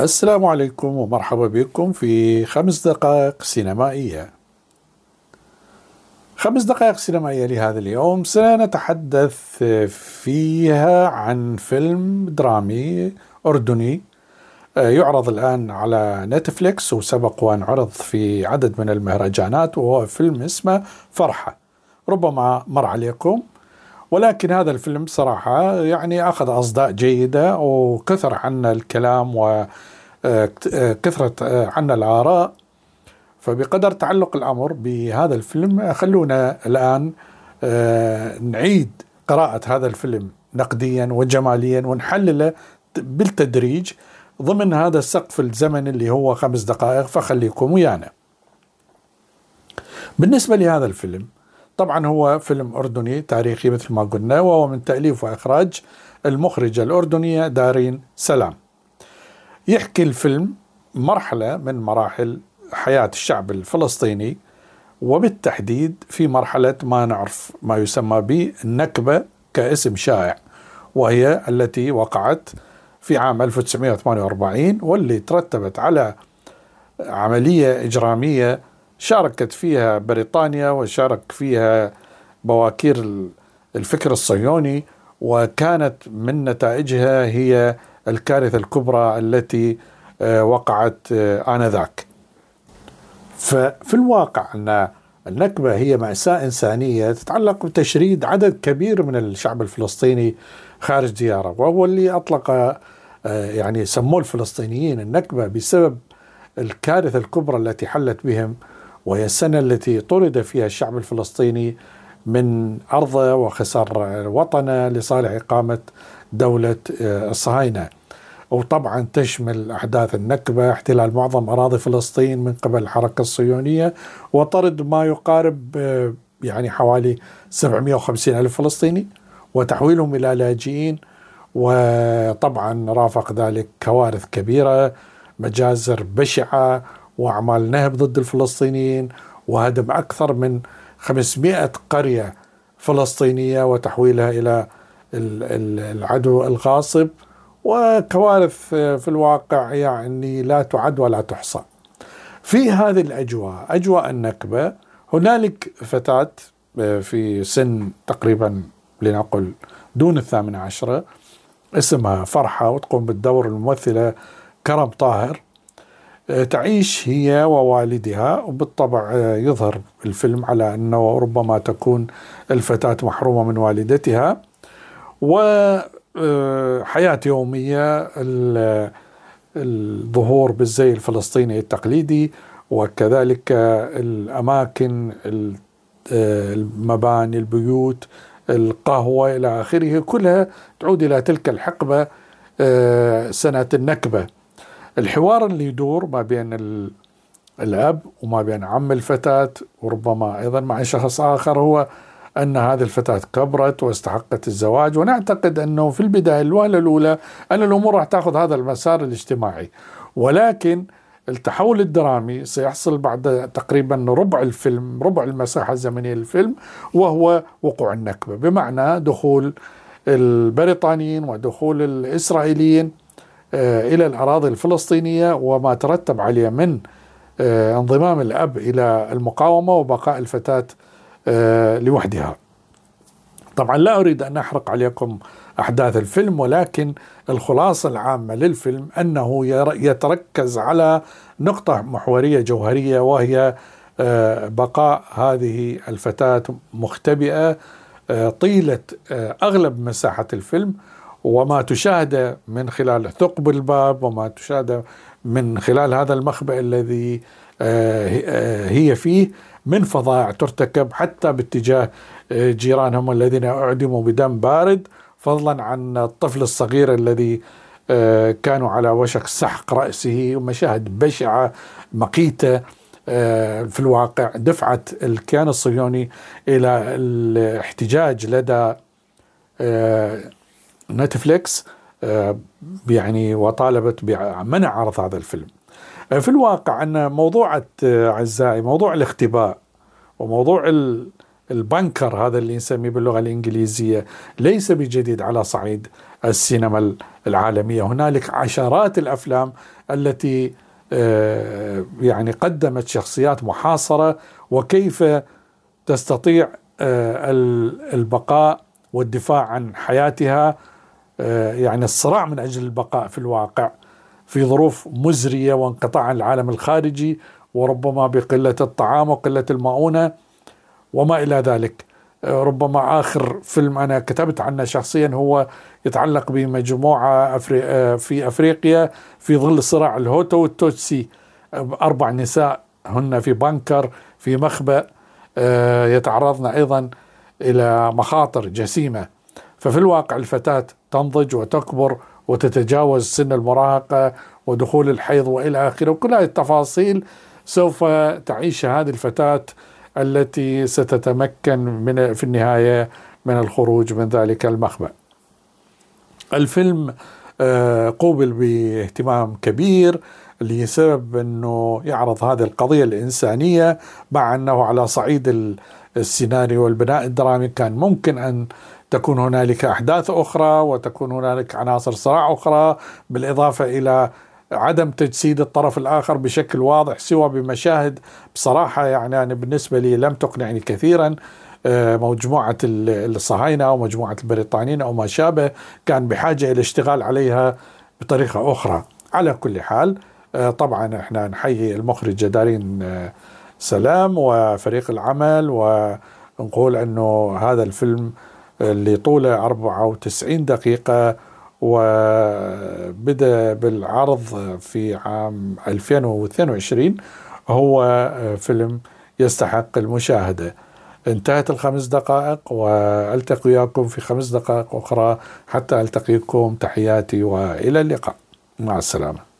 السلام عليكم ومرحبا بكم في خمس دقائق سينمائية. خمس دقائق سينمائية لهذا اليوم. سنتحدث فيها عن فيلم درامي أردني. يعرض الآن على نتفليكس وسبق وأن عرض في عدد من المهرجانات وهو فيلم اسمه فرحة. ربما مر عليكم. ولكن هذا الفيلم صراحة يعني أخذ أصداء جيدة وكثر عنا الكلام وكثرت عنا الآراء. فبقدر تعلق الأمر بهذا الفيلم خلونا الآن نعيد قراءة هذا الفيلم نقديا وجماليا ونحلله بالتدريج ضمن هذا السقف الزمني اللي هو خمس دقائق فخليكم ويانا. بالنسبة لهذا الفيلم طبعا هو فيلم أردني تاريخي مثل ما قلنا وهو من تأليف وإخراج المخرجة الأردنية دارين سلام. يحكي الفيلم مرحلة من مراحل حياة الشعب الفلسطيني وبالتحديد في مرحلة ما نعرف ما يسمى بالنكبة كاسم شائع وهي التي وقعت في عام 1948 واللي ترتبت على عملية إجرامية شاركت فيها بريطانيا وشارك فيها بواكير الفكر الصهيوني وكانت من نتائجها هي الكارثة الكبرى التي آه، وقعت آه، آنذاك. ففي الواقع أن النكبة هي مأساة إنسانية تتعلق بتشريد عدد كبير من الشعب الفلسطيني خارج دياره وهو اللي أطلق آه، يعني سموه الفلسطينيين النكبة بسبب الكارثة الكبرى التي حلت بهم وهي السنة التي طرد فيها الشعب الفلسطيني من أرضه وخسر وطنه لصالح إقامة دولة آه، الصهاينة. وطبعا تشمل أحداث النكبة احتلال معظم أراضي فلسطين من قبل الحركة الصهيونية وطرد ما يقارب آه، يعني حوالي 750 ألف فلسطيني وتحويلهم إلى لاجئين. وطبعا رافق ذلك كوارث كبيرة مجازر بشعة وأعمال نهب ضد الفلسطينيين وهدم أكثر من 500 قرية فلسطينية وتحويلها إلى العدو الغاصب. وكوارث في الواقع يعني لا تعد ولا تحصى. في هذه الأجواء أجواء النكبة هنالك فتاة في سن تقريبا لنقل دون الثامنة عشرة اسمها فرحة وتقوم بالدور الممثلة كرم طاهر. آه، تعيش هي ووالدها وبالطبع آه، يظهر الفيلم على أنه ربما تكون الفتاة محرومة من والدتها. وحياه آه، يومية الظهور بالزي الفلسطيني التقليدي وكذلك الأماكن المباني البيوت القهوة إلى آخره كلها تعود إلى تلك الحقبة سنة النكبة. الحوار اللي يدور ما بين الأب وما بين عم الفتاة وربما أيضا مع شخص آخر هو أن هذه الفتاة كبرت واستحقت الزواج. ونعتقد أنه في البداية الوهلة الأولى أن الأمور راح تأخذ هذا المسار الاجتماعي. ولكن التحول الدرامي سيحصل بعد تقريبا ربع الفيلم ربع المساحة الزمنية للفيلم وهو وقوع النكبة. بمعنى دخول البريطانيين ودخول الإسرائيليين إلى الأراضي الفلسطينية وما ترتب عليه من آه، انضمام الأب إلى المقاومة وبقاء الفتاة آه، لوحدها. طبعا لا أريد أن أحرق عليكم أحداث الفيلم ولكن الخلاصة العامة للفيلم أنه يتركز على نقطة محورية جوهرية وهي بقاء هذه الفتاة مختبئة طيلة أغلب مساحة الفيلم وما تشاهد من خلال ثقب الباب وما تشاهد من خلال هذا المخبأ الذي آه، آه، هي فيه من فظائع ترتكب حتى باتجاه آه، جيرانهم الذين أعدموا بدم بارد فضلا عن الطفل الصغير الذي كانوا على وشك سحق رأسه ومشاهد بشعة مقيتة في الواقع دفعت الكيان الصهيوني إلى الاحتجاج لدى نتفليكس آه، يعني وطالبت بمنع عرض هذا الفيلم. آه، في الواقع أن موضوع أعزائي موضوع الاختباء وموضوع البنكر هذا اللي نسميه باللغة الإنجليزية ليس بجديد على صعيد السينما العالمية. هنالك عشرات الأفلام التي آه، يعني قدمت شخصيات محاصرة وكيف تستطيع البقاء والدفاع عن حياتها يعني الصراع من أجل البقاء في الواقع في ظروف مزرية وانقطاع العالم الخارجي وربما بقلة الطعام وقلة المؤونة وما إلى ذلك. ربما آخر فيلم أنا كتبت عنه شخصيا هو يتعلق بمجموعة أفري في أفريقيا في ظل صراع الهوتو والتوتسي. أربع نساء هن في bunker في مخبأ. آه، يتعرضن أيضا إلى مخاطر جسيمة. ففي الواقع الفتاة تنضج وتكبر وتتجاوز سن المراهقة ودخول الحيض وإلى آخره وكل هذه التفاصيل سوف تعيش هذه الفتاة التي ستتمكن من في النهاية من الخروج من ذلك المخبأ. الفيلم آه، قوبل باهتمام كبير لسبب أنه يعرض هذه القضية الإنسانية مع أنه على صعيد السيناريو والبناء الدرامي كان ممكن أن تكون هنالك أحداث أخرى وتكون هنالك عناصر صراع أخرى بالإضافة إلى عدم تجسيد الطرف الآخر بشكل واضح سوى بمشاهد. بصراحة يعني أنا بالنسبة لي لم تقنعني كثيرا. آه، مجموعة الصهاينة أو مجموعة البريطانيين أو ما شابه كان بحاجة إلى اشتغال عليها بطريقة أخرى. على كل حال آه، طبعا إحنا نحيي المخرجة دارين آه، سلام وفريق العمل ونقول إنه هذا الفيلم اللي طوله 94 دقيقة وبدأ بالعرض في عام 2022 هو فيلم يستحق المشاهدة. انتهت الخمس دقائق والتقي وياكم في خمس دقائق أخرى حتى ألتقيكم. تحياتي وإلى اللقاء. مع السلامة.